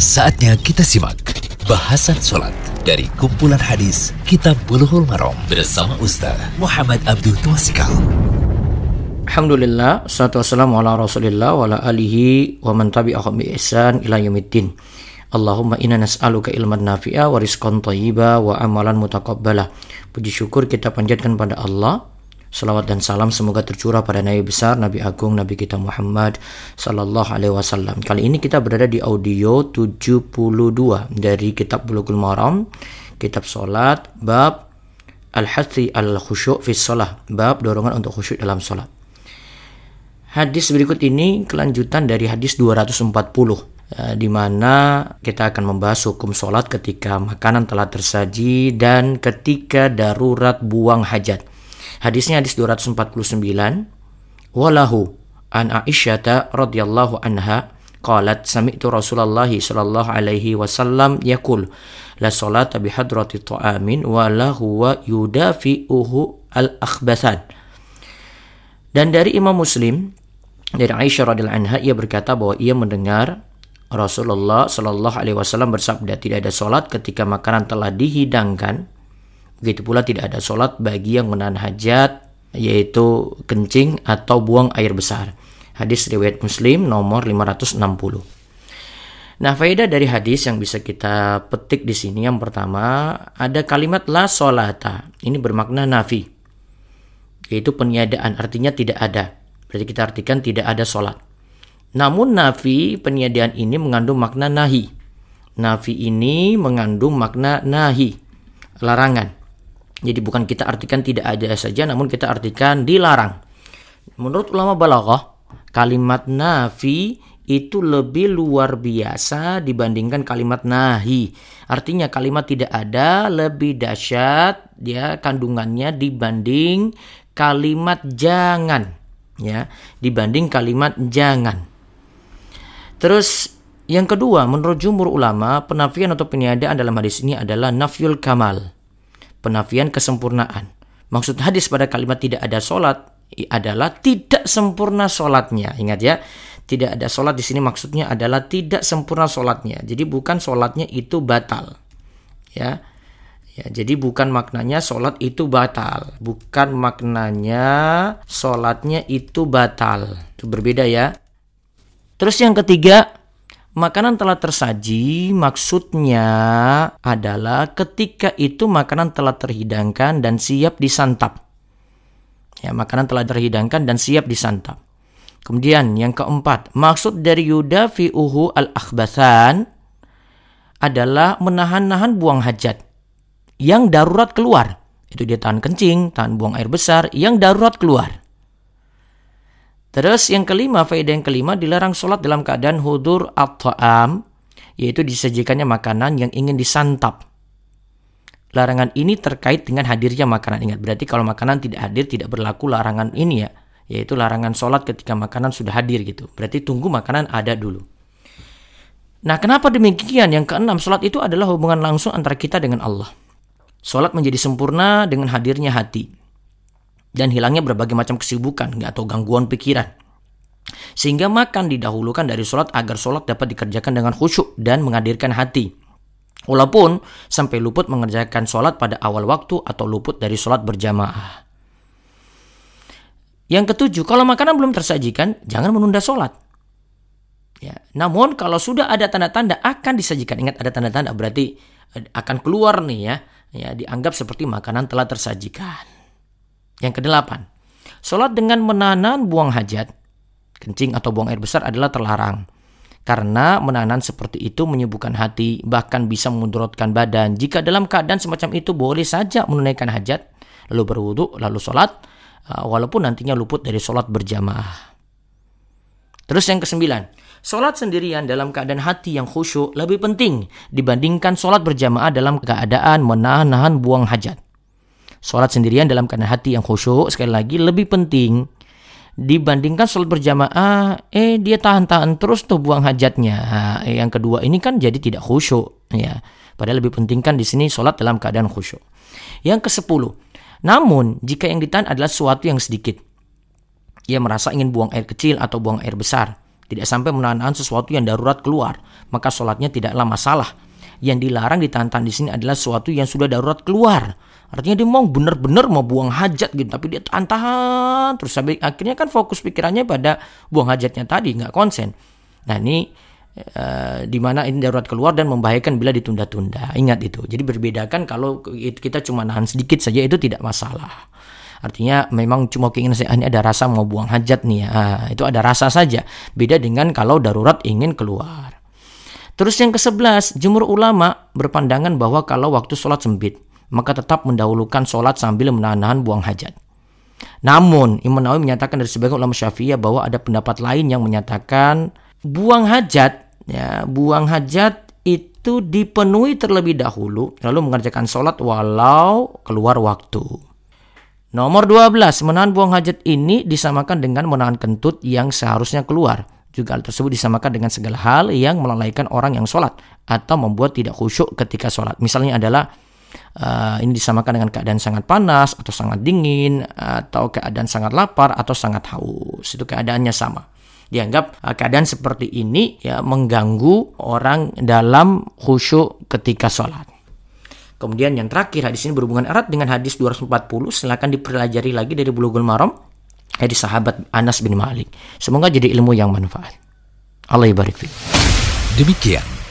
Saatnya kita simak bahasan sholat dari kumpulan hadis Kitab Bulughul Maram bersama Ustaz Muhammad Abdul Twasikal. Alhamdulillah, salatu wassalamu ala rasulillah wa ala alihi wa man tabi'ahum bi ihsan ila yaumiddin. Allahumma inna nas'aluka ilman nafi'a wa rizqan thayyiba wa amalan mutaqabbala. Puji syukur kita panjatkan pada Allah. Salawat dan salam semoga tercurah pada Nabi besar, Nabi agung, Nabi kita Muhammad sallallahu alaihi wasallam. Kali ini kita berada di audio 72 dari kitab Bulughul Maram, kitab salat, bab Al-Hathi al-Khusyu' fi Shalah, bab dorongan untuk khusyuk dalam salat. Hadis berikut ini kelanjutan dari hadis 240 eh, di mana kita akan membahas hukum sholat ketika makanan telah tersaji dan ketika darurat buang hajat. Hadisnya hadis 249. Walahu an Aisyata radhiyallahu anha qalat sami'tu Rasulullah sallallahu alaihi wasallam yaqul la salata bi hadrati ta'amin wa la huwa yudafi'uhu al-akhbathan. Dan dari Imam Muslim dari Aisyah radhiyallahu anha ia berkata bahwa ia mendengar Rasulullah Shallallahu alaihi wasallam bersabda tidak ada solat ketika makanan telah dihidangkan Begitu pula tidak ada sholat bagi yang menahan hajat, yaitu kencing atau buang air besar. Hadis riwayat Muslim nomor 560. Nah, faedah dari hadis yang bisa kita petik di sini yang pertama ada kalimat la solata. Ini bermakna nafi. Yaitu peniadaan, artinya tidak ada. Berarti kita artikan tidak ada sholat. Namun nafi peniadaan ini mengandung makna nahi. Nafi ini mengandung makna nahi, larangan. Jadi bukan kita artikan tidak ada saja, namun kita artikan dilarang. Menurut ulama balaghah, kalimat nafi itu lebih luar biasa dibandingkan kalimat nahi. Artinya kalimat tidak ada lebih dahsyat ya kandungannya dibanding kalimat jangan ya, dibanding kalimat jangan. Terus yang kedua, menurut jumhur ulama, penafian atau peniadaan dalam hadis ini adalah nafyul kamal penafian kesempurnaan. Maksud hadis pada kalimat tidak ada sholat adalah tidak sempurna sholatnya. Ingat ya, tidak ada sholat di sini maksudnya adalah tidak sempurna sholatnya. Jadi bukan sholatnya itu batal. Ya, ya jadi bukan maknanya sholat itu batal. Bukan maknanya sholatnya itu batal. Itu berbeda ya. Terus yang ketiga, Makanan telah tersaji maksudnya adalah ketika itu makanan telah terhidangkan dan siap disantap. Ya, makanan telah terhidangkan dan siap disantap. Kemudian yang keempat, maksud dari yuda fi uhu al-akhbathan adalah menahan-nahan buang hajat yang darurat keluar. Itu dia tahan kencing, tahan buang air besar yang darurat keluar. Terus yang kelima, faedah yang kelima dilarang sholat dalam keadaan hudur at-ta'am, yaitu disajikannya makanan yang ingin disantap. Larangan ini terkait dengan hadirnya makanan. Ingat, berarti kalau makanan tidak hadir tidak berlaku larangan ini ya, yaitu larangan sholat ketika makanan sudah hadir gitu. Berarti tunggu makanan ada dulu. Nah, kenapa demikian? Yang keenam, sholat itu adalah hubungan langsung antara kita dengan Allah. Sholat menjadi sempurna dengan hadirnya hati dan hilangnya berbagai macam kesibukan atau gangguan pikiran. Sehingga makan didahulukan dari sholat agar sholat dapat dikerjakan dengan khusyuk dan menghadirkan hati. Walaupun sampai luput mengerjakan sholat pada awal waktu atau luput dari sholat berjamaah. Yang ketujuh, kalau makanan belum tersajikan, jangan menunda sholat. Ya, namun kalau sudah ada tanda-tanda akan disajikan, ingat ada tanda-tanda berarti eh, akan keluar nih ya, ya dianggap seperti makanan telah tersajikan. Yang kedelapan, sholat dengan menahan buang hajat, kencing atau buang air besar adalah terlarang. Karena menahan seperti itu menyibukkan hati, bahkan bisa memudaratkan badan. Jika dalam keadaan semacam itu boleh saja menunaikan hajat, lalu berwudhu, lalu sholat, uh, walaupun nantinya luput dari sholat berjamaah. Terus yang kesembilan, sholat sendirian dalam keadaan hati yang khusyuk lebih penting dibandingkan sholat berjamaah dalam keadaan menahan-nahan buang hajat. Sholat sendirian dalam keadaan hati yang khusyuk sekali lagi lebih penting dibandingkan sholat berjamaah eh dia tahan-tahan terus tuh buang hajatnya. Eh, yang kedua ini kan jadi tidak khusyuk ya. Padahal lebih penting kan di sini sholat dalam keadaan khusyuk. Yang ke sepuluh namun jika yang ditahan adalah sesuatu yang sedikit. Ia merasa ingin buang air kecil atau buang air besar. Tidak sampai menahan sesuatu yang darurat keluar, maka sholatnya tidaklah masalah. Yang dilarang ditahan di sini adalah sesuatu yang sudah darurat keluar. Artinya dia mau benar-benar mau buang hajat gitu, tapi dia tahan-tahan terus sampai akhirnya kan fokus pikirannya pada buang hajatnya tadi, nggak konsen. Nah ini Uh, di mana ini darurat keluar dan membahayakan bila ditunda-tunda. Ingat itu. Jadi berbedakan kalau kita cuma nahan sedikit saja itu tidak masalah. Artinya memang cuma keinginan saya ini ada rasa mau buang hajat nih ya. Nah, itu ada rasa saja. Beda dengan kalau darurat ingin keluar. Terus yang ke-11, jumur ulama berpandangan bahwa kalau waktu sholat sempit, maka tetap mendahulukan sholat sambil menahan-nahan buang hajat. Namun, Imam Nawawi menyatakan dari sebagian ulama syafi'iyah bahwa ada pendapat lain yang menyatakan buang hajat ya buang hajat itu dipenuhi terlebih dahulu lalu mengerjakan sholat walau keluar waktu. Nomor 12 menahan buang hajat ini disamakan dengan menahan kentut yang seharusnya keluar. Juga hal tersebut disamakan dengan segala hal yang melalaikan orang yang sholat atau membuat tidak khusyuk ketika sholat. Misalnya adalah uh, ini disamakan dengan keadaan sangat panas atau sangat dingin atau keadaan sangat lapar atau sangat haus itu keadaannya sama dianggap uh, keadaan seperti ini ya mengganggu orang dalam khusyuk ketika sholat. Kemudian yang terakhir hadis ini berhubungan erat dengan hadis 240 silakan dipelajari lagi dari Bulughul Maram dari sahabat Anas bin Malik. Semoga jadi ilmu yang manfaat. Allah ibarik Demikian